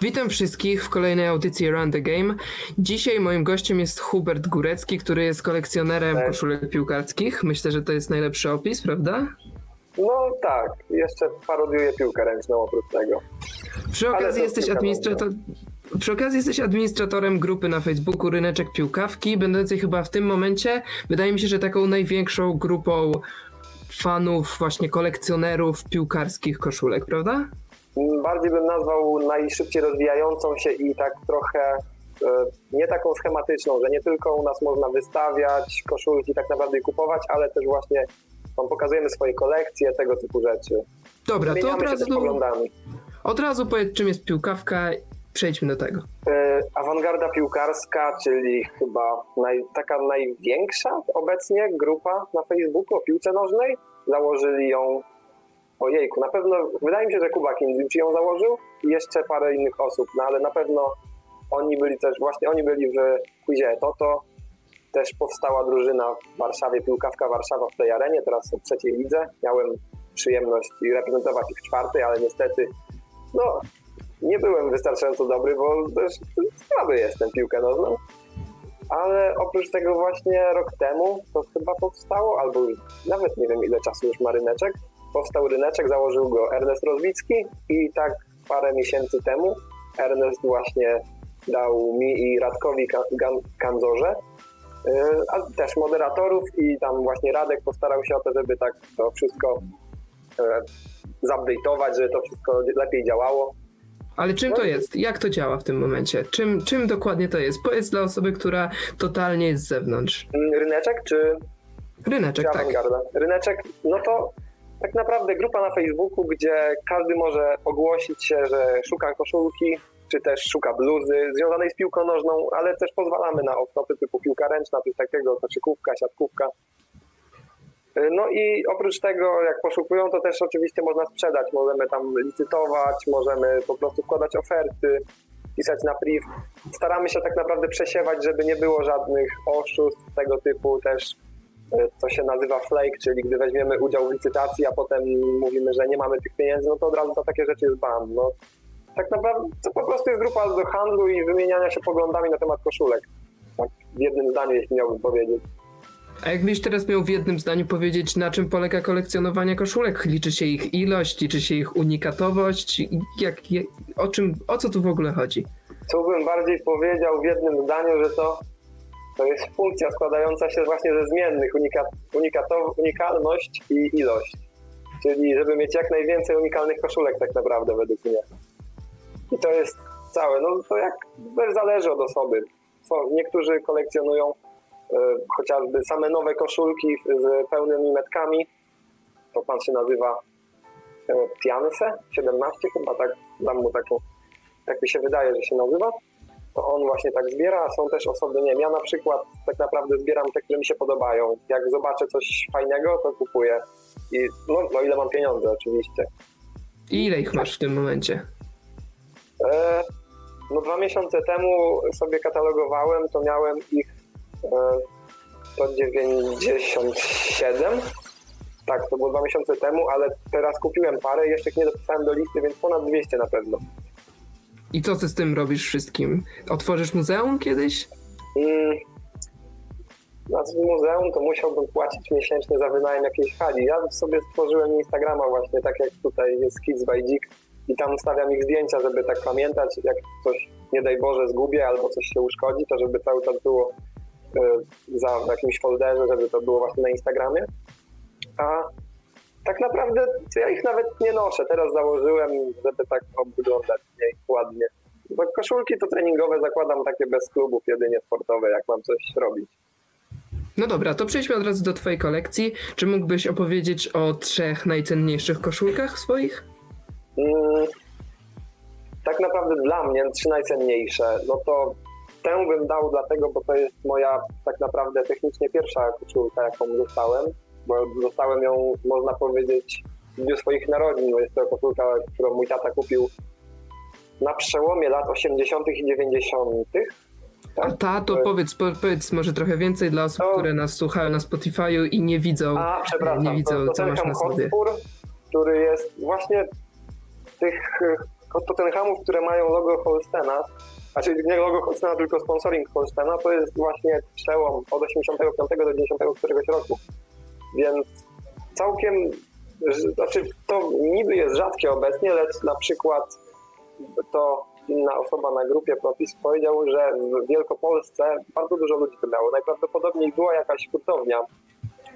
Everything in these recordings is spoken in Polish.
Witam wszystkich w kolejnej audycji Around the Game. Dzisiaj moim gościem jest Hubert Górecki, który jest kolekcjonerem Cześć. koszulek piłkarskich. Myślę, że to jest najlepszy opis, prawda? No tak, jeszcze parodiuję piłkę ręczną oprócz tego. Przy okazji jesteś administrator... Przy okazji jesteś administratorem grupy na Facebooku Ryneczek Piłkawki, będącej chyba w tym momencie, wydaje mi się, że taką największą grupą fanów, właśnie kolekcjonerów piłkarskich koszulek, prawda? Bardziej bym nazwał najszybciej rozwijającą się i tak trochę e, nie taką schematyczną, że nie tylko u nas można wystawiać koszulki tak naprawdę kupować, ale też właśnie tam pokazujemy swoje kolekcje, tego typu rzeczy. Dobra, to od Zmieniamy razu, od razu powiedz, czym jest piłkawka, przejdźmy do tego. E, Awangarda piłkarska, czyli chyba naj, taka największa obecnie grupa na Facebooku o piłce nożnej. Założyli ją, ojejku, na pewno, wydaje mi się, że Kuba Kindzic ją założył i jeszcze parę innych osób, no ale na pewno oni byli też, właśnie oni byli w quizie Toto. Też powstała drużyna w Warszawie, piłkawka Warszawa w tej arenie, teraz w trzeciej lidze. Miałem przyjemność reprezentować ich w czwartej, ale niestety, no, nie byłem wystarczająco dobry, bo też słaby jestem piłkę nożną. Ale oprócz tego właśnie rok temu to chyba powstało, albo nawet nie wiem ile czasu już ma ryneczek. Powstał ryneczek, założył go Ernest Rozbicki i tak parę miesięcy temu Ernest właśnie dał mi i Radkowi Kanzorze, yy, a też moderatorów i tam właśnie Radek postarał się o to, żeby tak to wszystko yy, zupdate'ować, żeby to wszystko lepiej działało. Ale czym to jest? Jak to działa w tym momencie? Czym, czym dokładnie to jest? Powiedz dla osoby, która totalnie jest z zewnątrz. Mm, Ryneczek czy, Ryneczek, czy tak. awangarda? Ryneczek, no to tak naprawdę grupa na Facebooku, gdzie każdy może ogłosić się, że szuka koszulki, czy też szuka bluzy związanej z piłką nożną, ale też pozwalamy na off-topy typu piłka ręczna, coś takiego, koszykówka, siatkówka. No i oprócz tego, jak poszukują, to też oczywiście można sprzedać. Możemy tam licytować, możemy po prostu wkładać oferty, pisać na priv. Staramy się tak naprawdę przesiewać, żeby nie było żadnych oszustw tego typu też to się nazywa flake, czyli gdy weźmiemy udział w licytacji, a potem mówimy, że nie mamy tych pieniędzy, no to od razu za takie rzeczy jest ban. No, tak naprawdę to po prostu jest grupa do handlu i wymieniania się poglądami na temat koszulek. Tak, w jednym zdaniu, jeśli miałbym powiedzieć. A jakbyś teraz miał w jednym zdaniu powiedzieć, na czym polega kolekcjonowanie koszulek? Liczy się ich ilość, liczy się ich unikatowość? Jak, jak, o, czym, o co tu w ogóle chodzi? Co bym bardziej powiedział w jednym zdaniu, że to, to jest funkcja składająca się właśnie ze zmiennych, unika, unikatow, unikalność i ilość. Czyli żeby mieć jak najwięcej unikalnych koszulek tak naprawdę według mnie. I to jest całe. No to jak też zależy od osoby. Są, niektórzy kolekcjonują e, chociażby same nowe koszulki z pełnymi metkami. To pan się nazywa e, Tianse 17 chyba tak, dam mu taką, tak mi się wydaje, że się nazywa. To on właśnie tak zbiera, a są też osoby, nie wiem, ja na przykład tak naprawdę zbieram te, które mi się podobają. Jak zobaczę coś fajnego, to kupuję. I no, no ile mam pieniądze oczywiście. I ile ich masz w tym momencie? E, no dwa miesiące temu sobie katalogowałem, to miałem ich e, 197. Tak, to było dwa miesiące temu, ale teraz kupiłem parę i jeszcze ich nie dopisałem do listy, więc ponad 200 na pewno. I co ty z tym robisz wszystkim? Otworzysz muzeum kiedyś? Mm, na w muzeum to musiałbym płacić miesięcznie za wynajem jakiejś hali. Ja sobie stworzyłem Instagrama właśnie, tak jak tutaj jest Kids by Dzik i tam stawiam ich zdjęcia, żeby tak pamiętać, jak coś, nie daj Boże, zgubię albo coś się uszkodzi, to żeby cały czas było y, za w jakimś folderze, żeby to było właśnie na Instagramie. A tak naprawdę ja ich nawet nie noszę. Teraz założyłem, żeby tak wyglądać mniej ładnie. Bo koszulki to treningowe zakładam takie bez klubów, jedynie sportowe, jak mam coś robić. No dobra, to przejdźmy od razu do twojej kolekcji. Czy mógłbyś opowiedzieć o trzech najcenniejszych koszulkach swoich? Mm, tak naprawdę dla mnie trzy najcenniejsze, no to tę bym dał dlatego, bo to jest moja tak naprawdę technicznie pierwsza koszulka, jaką dostałem, bo dostałem ją, można powiedzieć, w dniu swoich narodzin, bo jest to koszulka, którą mój tata kupił na przełomie lat 80. i 90. A ta, to powiedz, po, powiedz może trochę więcej dla osób, To- które nas słuchają na Spotify'u i nie widzą, A, przepraszam, nie widzą to, to co masz na sobie. Hotspur, który jest właśnie tych, Tottenhamów, które mają logo Holstena, znaczy nie logo Holstena, tylko sponsoring Holstena, to jest właśnie przełom od 85 do 90 któregoś roku. Więc całkiem, znaczy to niby jest rzadkie obecnie, lecz na przykład to inna osoba na grupie Propis powiedział, że w Wielkopolsce bardzo dużo ludzi to miało. Najprawdopodobniej była jakaś hurtownia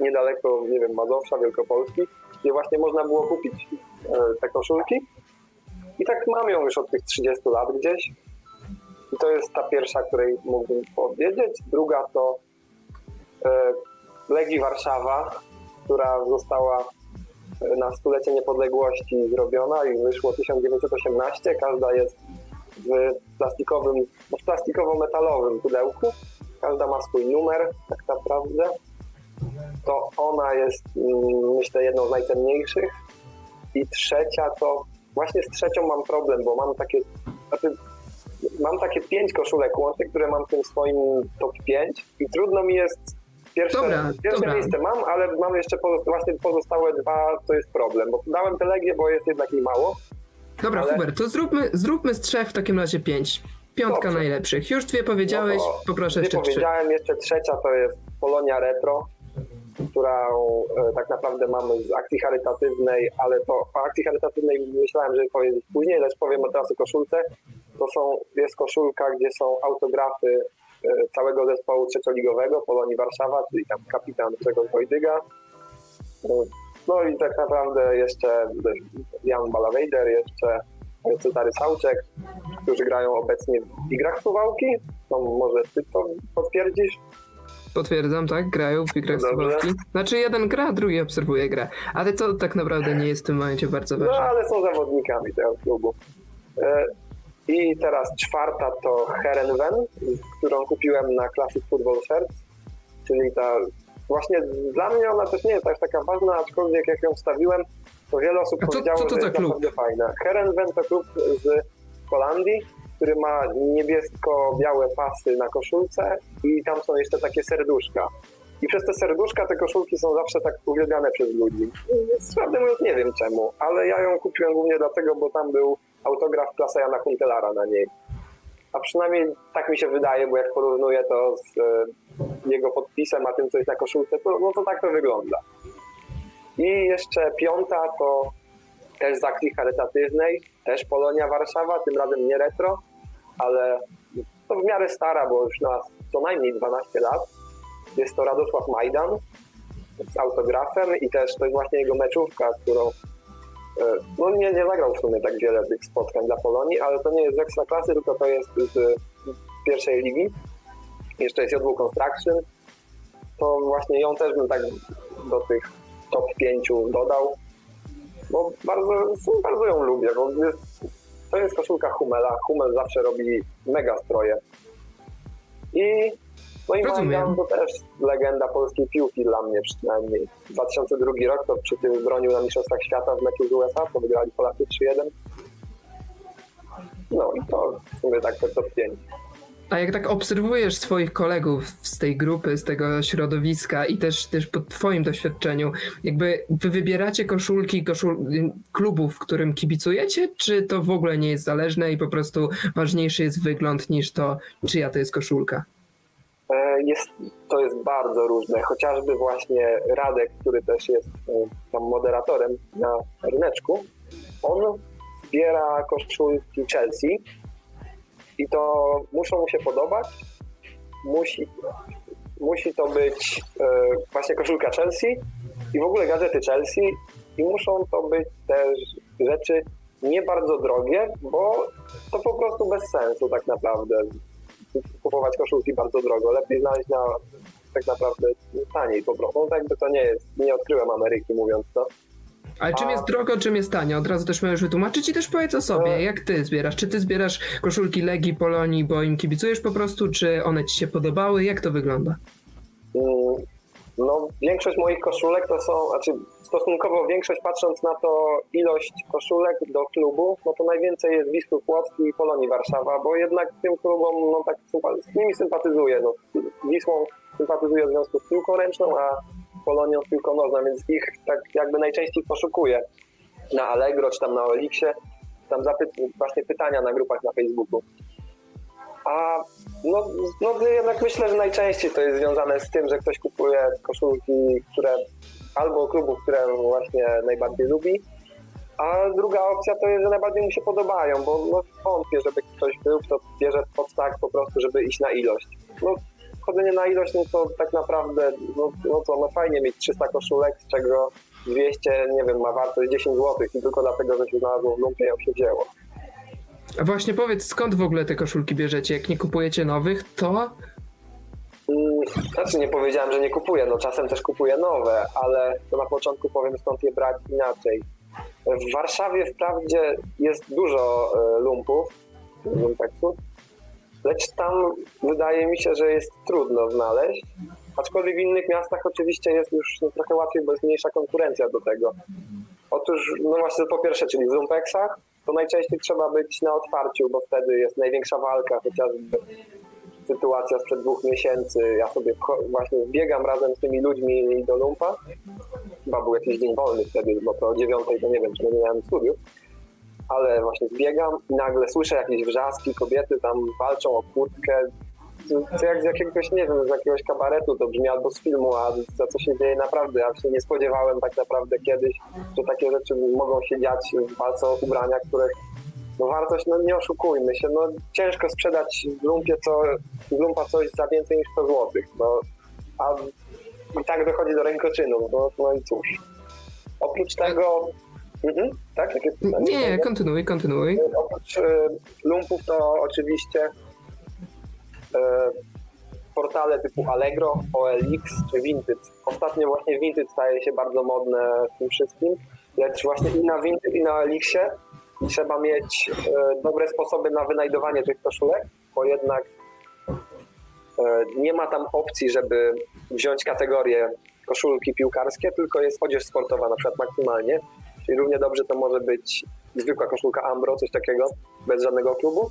niedaleko, nie wiem, Mazowsza, Wielkopolski, gdzie właśnie można było kupić e, te koszulki. I tak mam ją już od tych 30 lat gdzieś. I to jest ta pierwsza, której mógłbym powiedzieć. Druga to e, Legii Warszawa, która została e, na stulecie niepodległości zrobiona i wyszło 1918. Każda jest w plastikowym, w plastikowo-metalowym pudełku. Każda ma swój numer, tak naprawdę. To ona jest, mm, myślę, jedną z najcenniejszych. I trzecia to, właśnie z trzecią mam problem, bo mam takie, znaczy mam takie pięć koszulek łącznych, które mam w tym swoim top 5 i trudno mi jest Pierwsze, dobra, pierwsze dobra. miejsce mam, ale mam jeszcze pozosta właśnie pozostałe dwa, to jest problem, bo dałem te legie, bo jest jednak mi mało. Dobra, ale... Hubert, to zróbmy, zróbmy z trzech w takim razie pięć. Piątka Dobrze. najlepszych. Już dwie powiedziałeś, no poproszę jeszcze trzy. powiedziałem, jeszcze trzecia to jest Polonia Retro, którą e, tak naprawdę mamy z akcji charytatywnej, ale to o akcji charytatywnej myślałem, żeby powiedzieć później, lecz powiem teraz o koszulce. To są, jest koszulka, gdzie są autografy całego zespołu trzecioligowego Polonii Warszawa, czyli tam kapitan Grzegorz Wojdyga. E, no i tak naprawdę jeszcze Jan Balawejder, jeszcze Cezary Sauczek, którzy grają obecnie w Igrach Suwałki. No może ty to potwierdzisz? Potwierdzam, tak, grają w Igrach Suwałki. Znaczy jeden gra, drugi obserwuje grę. Ale to tak naprawdę nie jest w tym momencie bardzo ważne. No ale są zawodnikami tego klubu. I teraz czwarta to Herenven, którą kupiłem na Classic Football Shirts, czyli ta właśnie dla mnie ona też nie jest aż taka ważna, aczkolwiek jak ją wstawiłem, to wiele osób co, powiedziało, co to że jest naprawdę fajna. Herenven to klub z Holandii, który ma niebiesko-białe pasy na koszulce i tam są jeszcze takie serduszka. I przez te serduszka te koszulki są zawsze tak uwielbiane przez ludzi. Prawdę mówiąc nie wiem czemu, ale ja ją kupiłem głównie dlatego, bo tam był autograf klasa Jana Kuntelara na niej. A przynajmniej tak mi się wydaje, bo jak porównuję to z e, jego podpisem, a tym, co jest na koszulce, to, no to tak to wygląda. I jeszcze piąta to też z akcji charytatywnej, też Polonia Warszawa, tym razem nie retro, ale to w miarę stara, bo już na co najmniej 12 lat. Jest to Radosław Majdan z autografem i też to jest właśnie jego meczówka, którą no nie, nie zagrał w sumie tak wiele tych spotkań dla Polonii, ale to nie jest z Ekstraklasy, tylko to jest z pierwszej ligi. Jeszcze jest Jodwu Construction. To właśnie ją też bym tak do tych top 5 dodał, bo bardzo, bardzo ją lubię, bo to jest koszulka Humela. Humel zawsze robi mega stroje. I no i Rozumiem. to też legenda polskiej piłki dla mnie przynajmniej. 2002 rok to przy tym bronił na Mistrzostwach Świata w meczu z USA, to wygrali Polacy 3-1. No i to w sumie tak to top 5. A jak tak obserwujesz swoich kolegów z tej grupy, z tego środowiska i też, też po twoim doświadczeniu, jakby wy wybieracie koszulki koszul klubów, którym kibicujecie, czy to w ogóle nie jest zależne i po prostu ważniejszy jest wygląd niż to, czyja to jest koszulka? E, jest, to jest bardzo różne. Chociażby właśnie Radek, który też jest e, tam moderatorem na ryneczku, on zbiera koszulki Chelsea i to muszą mu się podobać. Musi, musi to być e, właśnie koszulka Chelsea i w ogóle gazety Chelsea i muszą to być też rzeczy nie bardzo drogie, bo to po prostu bez sensu tak naprawdę kupować koszulki bardzo drogo. Lepiej znaleźć na tak naprawdę taniej po prostu. No tak jakby to nie jest, nie odkryłem Ameryki mówiąc to. Ale czym jest drogo, czym jest tanio? Od razu też możesz wytłumaczyć i też powiedz o sobie, no. jak ty zbierasz. Czy ty zbierasz koszulki Legii, Polonii, bo im kibicujesz po prostu, czy one ci się podobały? Jak to wygląda? Mm, no, większość moich koszulek to są, znaczy stosunkowo większość patrząc na to ilość koszulek do klubu, no to najwięcej jest Wisły Płocki i Polonii Warszawa, bo jednak tym klubom, no tak z nimi sympatyzuję. No, Wisłą sympatyzuję w związku z piłką ręczną, a Polonią piłką nożną, więc ich tak jakby najczęściej poszukuję na Allegro czy tam na Oliksie. tam zapy- właśnie pytania na grupach na Facebooku. A no, no jednak myślę, że najczęściej to jest związane z tym, że ktoś kupuje koszulki, które albo klubów, które właśnie najbardziej lubi, a druga opcja to jest, że najbardziej mu się podobają, bo no, wątpię, żeby ktoś był, kto bierze pod tak po prostu, żeby iść na ilość. No, chodzenie na ilość, no to tak naprawdę, no, no to no fajnie mieć 300 koszulek, z czego 200, nie wiem, ma wartość 10 zł i tylko dlatego, że się znalazło w lumpie, się. Właśnie powiedz, skąd w ogóle te koszulki bierzecie? Jak nie kupujecie nowych, to Mm, Znaczy nie powiedziałem, że nie kupuję, no czasem też kupuję nowe, ale to na początku powiem skąd je brać inaczej. W Warszawie wprawdzie jest dużo e, lumpów, lumpeksów, lecz tam wydaje mi się, że jest trudno znaleźć. Aczkolwiek w innych miastach oczywiście jest już no, trochę łatwiej, bo jest mniejsza konkurencja do tego. Otóż, no właśnie po pierwsze, czyli w lumpeksach, to najczęściej trzeba być na otwarciu, bo wtedy jest największa walka, chociażby sytuacja sprzed dwóch miesięcy. Ja sobie właśnie biegam razem z tymi ludźmi do lumpa. Chyba był jakiś dzień wolny wtedy, bo to o dziewiątej to nie wiem, czy nie miałem studiów. Ale właśnie biegam i nagle słyszę jakieś wrzaski, kobiety tam walczą o kurtkę. To jak z jakiegoś, nie wiem, z jakiegoś kabaretu to brzmi albo z filmu, a to co się dzieje naprawdę. Ja się nie spodziewałem tak naprawdę kiedyś, że takie rzeczy mogą się dziać w walce o ubrania, których no wartość, no nie oszukujmy się, no ciężko sprzedać w lumpie co, w lumpa coś za więcej niż 100 zł, no, a i tak dochodzi do rękoczynów, no, no i cóż. Oprócz tego, mhm, tak? Jakie pytanie? nie, kontynuuj, kontynuuj. Oprócz e, lumpów to oczywiście portale typu Allegro, OLX czy Vinted. Ostatnio właśnie Vinted staje się bardzo modne w tym wszystkim, lecz właśnie i na Vinted i na OLXie trzeba mieć e, dobre sposoby na wynajdowanie tych koszulek, bo jednak e, nie ma tam opcji, żeby wziąć kategorię koszulki piłkarskie, tylko jest odzież sportowa na przykład maksymalnie. Czyli równie dobrze to może być zwykła koszulka Ambro, coś takiego, bez żadnego klubu.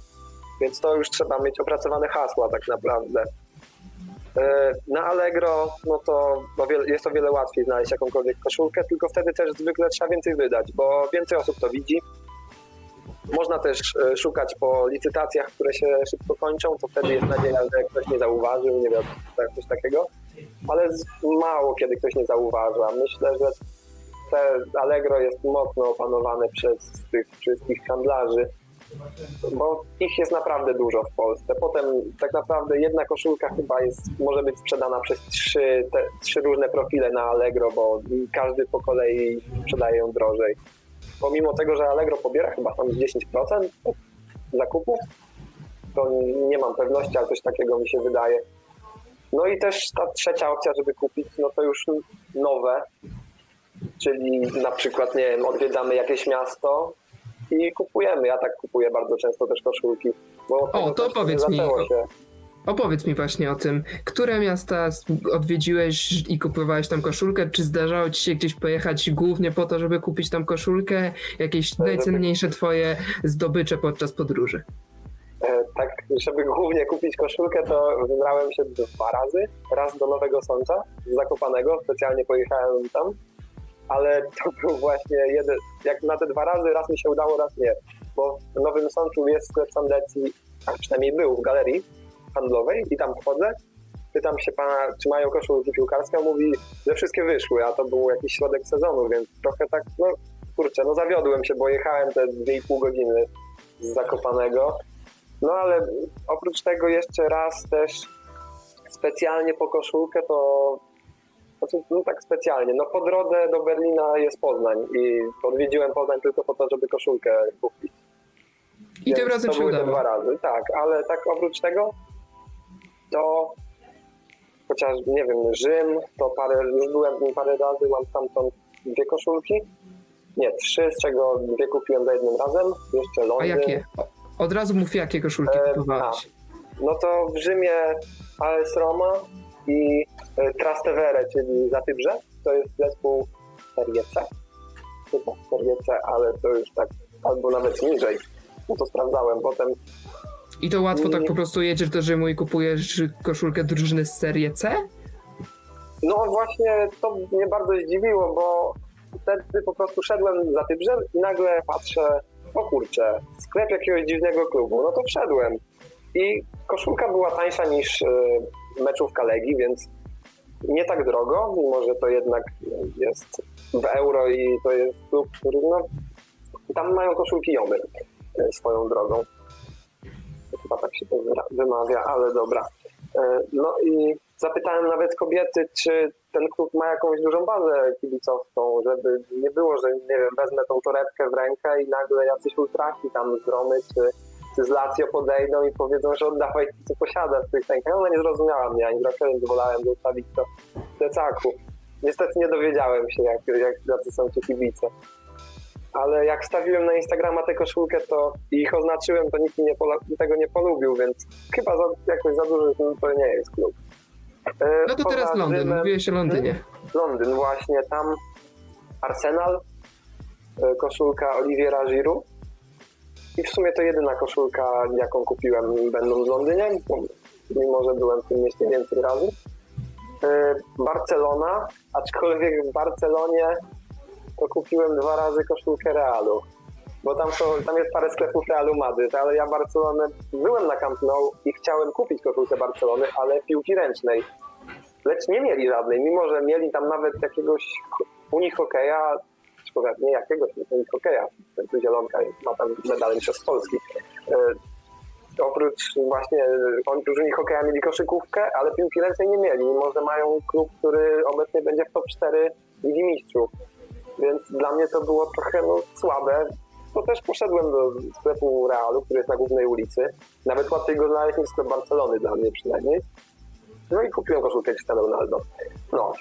Więc to już trzeba mieć opracowane hasła tak naprawdę. E, Na Allegro no to o wiele, jest o wiele łatwiej znaleźć jakąkolwiek koszulkę, tylko wtedy też zwykle trzeba więcej wydać, bo więcej osób to widzi. Można też e, szukać po licytacjach, które się szybko kończą, to wtedy jest nadzieja, że ktoś nie zauważył, nie wiem, tak, coś takiego. Ale mało kiedy ktoś nie zauważa. Myślę, że te Allegro jest mocno opanowane przez tych wszystkich handlarzy, bo ich jest naprawdę dużo w Polsce. Potem tak naprawdę jedna koszulka chyba jest, może być sprzedana przez trzy, te, trzy różne profile na Allegro, bo każdy po kolei sprzedaje ją drożej. Pomimo tego, że Allegro pobiera chyba tam 10% od zakupów, to nie mam pewności, ale coś takiego mi się wydaje. No i też ta trzecia opcja, żeby kupić, no to już nowe, czyli na przykład, nie wiem, odwiedzamy jakieś miasto i kupujemy. Ja tak kupuję bardzo często też koszulki. Tego to powiedz mi, Się. Opowiedz mi właśnie o tym, które miasta odwiedziłeś i kupowałeś tam koszulkę? Czy zdarzało ci się gdzieś pojechać głównie po to, żeby kupić tam koszulkę? Jakieś najcenniejsze twoje zdobycze podczas podróży? E, Tak, żeby głównie kupić koszulkę, to wybrałem się dwa razy. Raz do Nowego Sącza z Zakopanego, specjalnie pojechałem tam, ale to był właśnie jeden, jak na te dwa razy, raz mi się udało, raz nie. Bo w Nowym Sączu jest sklep Sandecji, a przynajmniej był w galerii handlowej i tam wchodzę. Pytam się pana, czy mają koszulki piłkarskie, on mówi, że wszystkie wyszły, a to był jakiś środek sezonu, więc trochę tak, no kurczę, no zawiodłem się, bo jechałem te 2,5 godziny z Zakopanego. No ale oprócz tego jeszcze raz też specjalnie po koszulkę to znaczy, no tak specjalnie. No po drodze do Berlina jest Poznań i odwiedziłem Poznań tylko po to, żeby koszulkę kupić. I tym razem to się udało. dwa razy, tak, ale tak oprócz tego to chociaż nie wiem, Rzym, to parę, już byłem parę razy, mam stamtąd dwie koszulki. Nie, trzy, z czego dwie kupiłem za jednym razem. Jeszcze A Londyn. jakie? O, Od razu mów, jakie koszulki E, kupowałeś. No to w Rzymie AS Roma i e, Trastevere, czyli Zatybrze. To jest zespół Serie C. Chyba Serie C, ale to już tak, albo nawet niżej. No to sprawdzałem potem. I to łatwo tak i- po prostu jedziesz do Rzymu i kupujesz koszulkę drużyny z serii C? No właśnie to mnie bardzo zdziwiło, bo wtedy po prostu szedłem za Tybrzem i nagle patrzę o kurczę, sklep jakiegoś dziwnego klubu, no to wszedłem. I koszulka była tańsza niż y, meczówka Legii, więc nie tak drogo, mimo że to jednak jest w euro i to jest klub, który no, tam mają koszulki Jomy y, swoją drogą. Chyba tak się to wymawia, ale dobra. Y, no i zapytałem nawet kobiety, czy ten klub ma jakąś dużą bazę kibicowską, żeby nie było, że nie wiem, wezmę tą torebkę w rękę i nagle jacyś ultraki tam z czy z Lazio podejdą i powiedzą, że oddawaj co posiadasz w tych rękach. Ona nie zrozumiała mnie ani więc wolałem zostawić to w plecaku. Niestety nie dowiedziałem się, jak, jak jacy są ci kibice. Ale jak stawiłem na Instagrama tę koszulkę to i ich oznaczyłem, to nikt nie tego nie polubił, więc chyba za, jakoś za dużo to nie jest klub. E, no to teraz Londyn, Rzymem, mówiłeś o Londynie. Londyn, właśnie tam Arsenal, e, koszulka Oliviera Giroud i w sumie to jedyna koszulka, jaką kupiłem będąc w Londynie, mimo że byłem w tym mieście więcej razy. E, Barcelona, aczkolwiek w Barcelonie to kupiłem dwa razy koszulkę Realu bo tam, są, tam jest parę sklepów Realu Madryt, ale ja Barcelonę, byłem na Camp Nou i chciałem kupić koszulkę Barcelony, ale piłki ręcznej. Lecz nie mieli żadnej, mimo że mieli tam nawet jakiegoś unihokeja, czy powiem, nie jakiegoś unihokeja, ten zielonka ma tam medale przez Polski. E, oprócz właśnie, oni oprócz unihokeja mieli koszykówkę, ale piłki ręcznej nie mieli, mimo że mają klub, który obecnie będzie w top 4 Ligi Mistrzów. Więc dla mnie to było trochę no, słabe to też poszedłem do sklepu Realu, który jest na głównej ulicy. Nawet łatwiej go znaleźć niż sklep Barcelony dla mnie przynajmniej. No i kupiłem koszulkę Cristiano Ronaldo. No.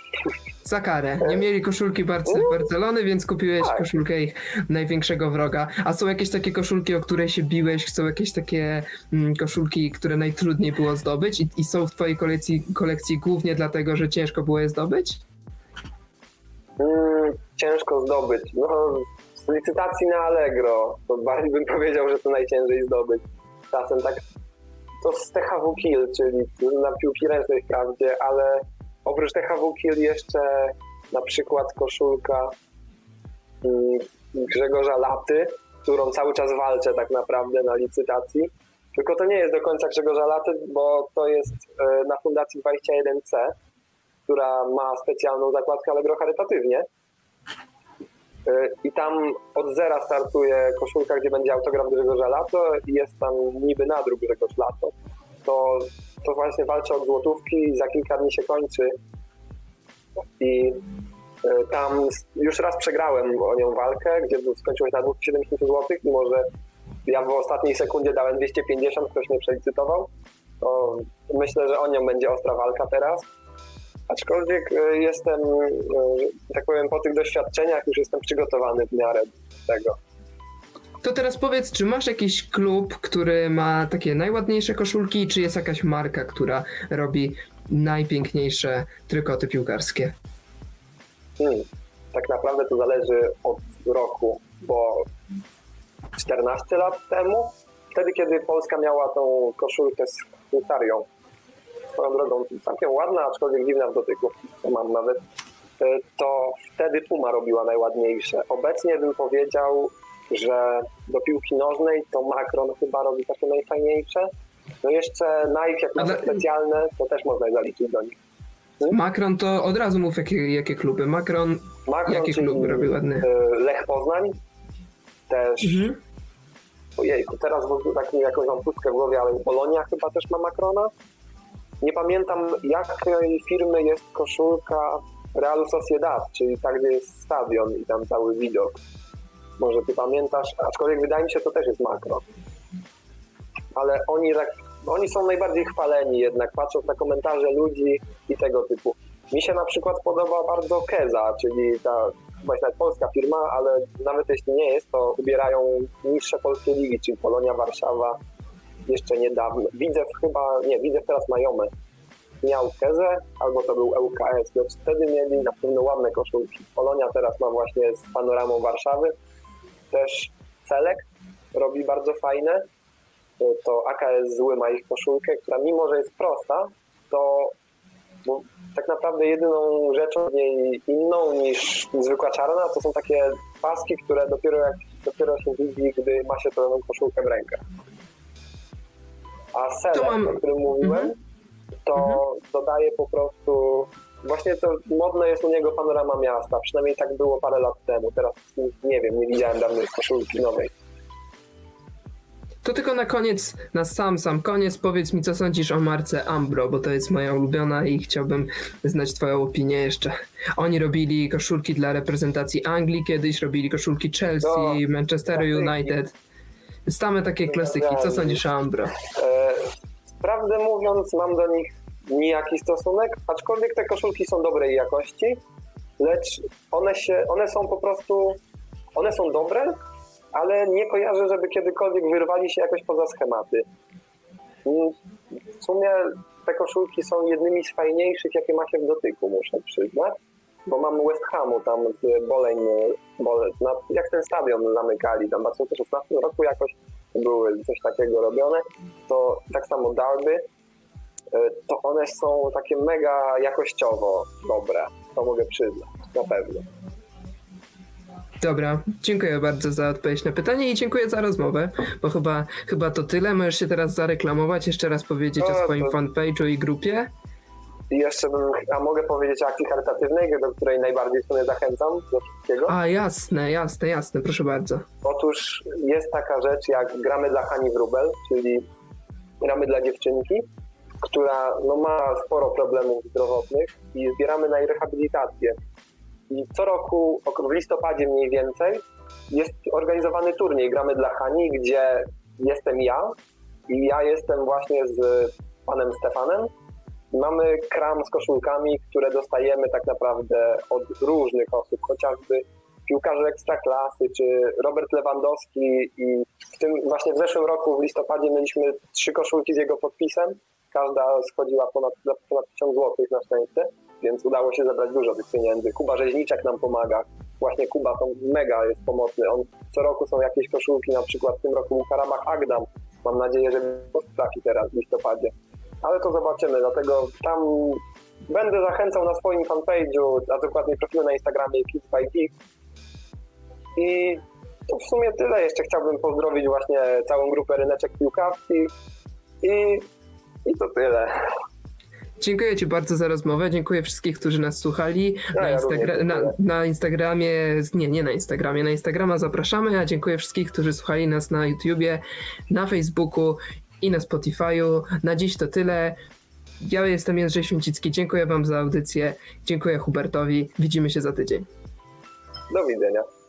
Za karę. Nie mieli koszulki Barce mm. Barcelony, więc kupiłeś tak. koszulkę ich największego wroga. A są jakieś takie koszulki, o które się biłeś? Są jakieś takie mm, koszulki, które najtrudniej było zdobyć i, i, są w twojej kolekcji, kolekcji głównie dlatego, że ciężko było je zdobyć? Mm, ciężko zdobyć. No, z licytacji na Allegro, to bardziej bym powiedział, że to najciężej zdobyć. Czasem tak to z THW Kill, czyli na piłki ręcznej wprawdzie, ale oprócz THW Kill jeszcze na przykład koszulka mm, Grzegorza Laty, którą cały czas walczę tak naprawdę na licytacji. Tylko to nie jest do końca Grzegorza Laty, bo to jest e, na Fundacji 21C, która ma specjalną zakładkę Allegro charytatywnie. I tam od zera startuje koszulka, gdzie będzie autograf Grzegorza Lato i jest tam niby nadruk Grzegorz Lato. To, to właśnie walczę od złotówki, za kilka dni się kończy. I e, tam już raz przegrałem o nią walkę, gdzie skończyło się na 270 zł, mimo że ja w ostatniej sekundzie dałem 250, ktoś mnie przelicytował. To myślę, że o nią będzie ostra walka teraz. Aczkolwiek e, jestem, e, tak powiem, po tych doświadczeniach już jestem przygotowany w miarę tego. To teraz powiedz, czy masz jakiś klub, który ma takie najładniejsze koszulki, czy jest jakaś marka, która robi najpiękniejsze trykoty piłkarskie? Hmm. Tak naprawdę to zależy od roku, bo 14 lat temu, wtedy kiedy Polska miała tą koszulkę z Szwajcarią, swoją drogą całkiem ładna, aczkolwiek dziwna w dotyku, mam nawet, e, to wtedy Puma robiła najładniejsze. Obecnie bym powiedział, że do piłki nożnej to Macron chyba robi takie najfajniejsze. No jeszcze Nike, jak ma specjalne, to też można zaliczyć do nich. Hmm? Macron to od razu mów, jakie, jakie kluby. Macron, Macron jakie kluby robi ładne? E, Lech Poznań też. Mhm. Ojejku, teraz w ogóle tak jakąś mam pustkę w głowie, ale Polonia chyba też ma Macrona. Nie pamiętam, jakiej firmy jest koszulka Realu Sociedad, czyli tak, gdzie jest stadion i tam cały widok. Może ty pamiętasz, aczkolwiek wydaje mi się, to też jest makro. Ale oni, tak, oni są najbardziej chwaleni jednak, patrząc na komentarze ludzi i tego typu. Mi się na przykład podoba bardzo Keza, czyli ta właśnie nawet polska firma, ale nawet jeśli nie jest, to ubierają niższe polskie ligi, czyli Polonia, Warszawa, jeszcze niedawno. Widzę chyba, nie, widzę teraz Majomę. Miał Kezę, albo to był ŁKS, lecz wtedy mieli na pewno ładne koszulki. Polonia teraz ma właśnie z panoramą Warszawy. Też Celek robi bardzo fajne. To AKS Zły ma ich koszulkę, która mimo, że jest prosta, to tak naprawdę jedyną rzeczą w niej inną niż zwykła czarna, to są takie paski, które dopiero jak dopiero się widzi, gdy ma się tę koszulkę w rękach. A select, mam- o którym mówiłem, Mhm. to Mhm. dodaje po prostu... Właśnie to modne jest u niego panorama miasta, przynajmniej tak było parę lat temu. Teraz nie wiem, nie widziałem dawnej koszulki nowej. To tylko na koniec, na sam, sam koniec, powiedz mi, co sądzisz o marce Ambro, bo to jest moja ulubiona i chciałbym znać twoją opinię jeszcze. Oni robili koszulki dla reprezentacji Anglii kiedyś, robili koszulki Chelsea, No, Manchester. United. Same takie klasyki. Co sądzisz o Ambro? E, prawdę mówiąc, mam do nich nijaki stosunek, aczkolwiek te koszulki są dobrej jakości, lecz one, się, one są po prostu, one są dobre, ale nie kojarzę, żeby kiedykolwiek wyrwali się jakoś poza schematy. Mm, W sumie te koszulki są jednymi z fajniejszych, jakie ma się w dotyku, muszę przyznać, bo mam West Hamu tam z Boleń, Bole, na, jak ten stadion zamykali, tam w 2016 roku jakoś były coś takiego robione, to tak samo Darby, e, to one są takie mega jakościowo dobre, to mogę przyznać, na pewno. Dobra, dziękuję bardzo za odpowiedź na pytanie i dziękuję za rozmowę, bo chyba, chyba to tyle. Możesz się teraz zareklamować, jeszcze raz powiedzieć o No, swoim to- fanpage'u i grupie. I jeszcze bym, a mogę powiedzieć o akcji charytatywnej, do której najbardziej w sumie zachęcam do wszystkiego. A jasne, jasne, jasne, proszę bardzo. Otóż jest taka rzecz jak gramy dla Hani Wrubel, czyli gramy dla dziewczynki, która no, ma sporo problemów zdrowotnych i zbieramy na jej rehabilitację. I co roku, ok- w listopadzie mniej więcej, jest organizowany turniej Gramy dla Hani, gdzie jestem ja i ja jestem właśnie z panem Stefanem. Mamy kram z koszulkami, które dostajemy tak naprawdę od różnych osób, chociażby piłkarze ekstraklasy, czy Robert Lewandowski i w tym właśnie w zeszłym roku w listopadzie mieliśmy trzy koszulki z jego podpisem. Każda schodziła ponad, ponad 1000 zł na szczęście, więc udało się zebrać dużo tych pieniędzy. Kuba Rzeźniczek nam pomaga. Właśnie Kuba to mega jest pomocny. On co roku są jakieś koszulki, na przykład w tym roku był Karamach Agdam. Mam nadzieję, że trafi teraz w listopadzie. Ale to zobaczymy, dlatego tam będę zachęcał na swoim fanpage'u, a dokładniej profilu na Instagramie Kids by Geek. I to w sumie tyle. Jeszcze chciałbym pozdrowić właśnie całą grupę Ryneczek Piłkawski i, i to tyle. Dziękuję Ci bardzo za rozmowę. Dziękuję wszystkich, którzy nas słuchali. Ja, Na, ja Instagra- na, na Instagramie, nie, nie na Instagramie, na Instagrama zapraszamy, a dziękuję wszystkich, którzy słuchali nas na YouTubie, na Facebooku i na Spotify'u. Na dziś to tyle. Ja jestem Jędrzej Święcicki. Dziękuję Wam za audycję. Dziękuję Hubertowi. Widzimy się za tydzień. Do widzenia.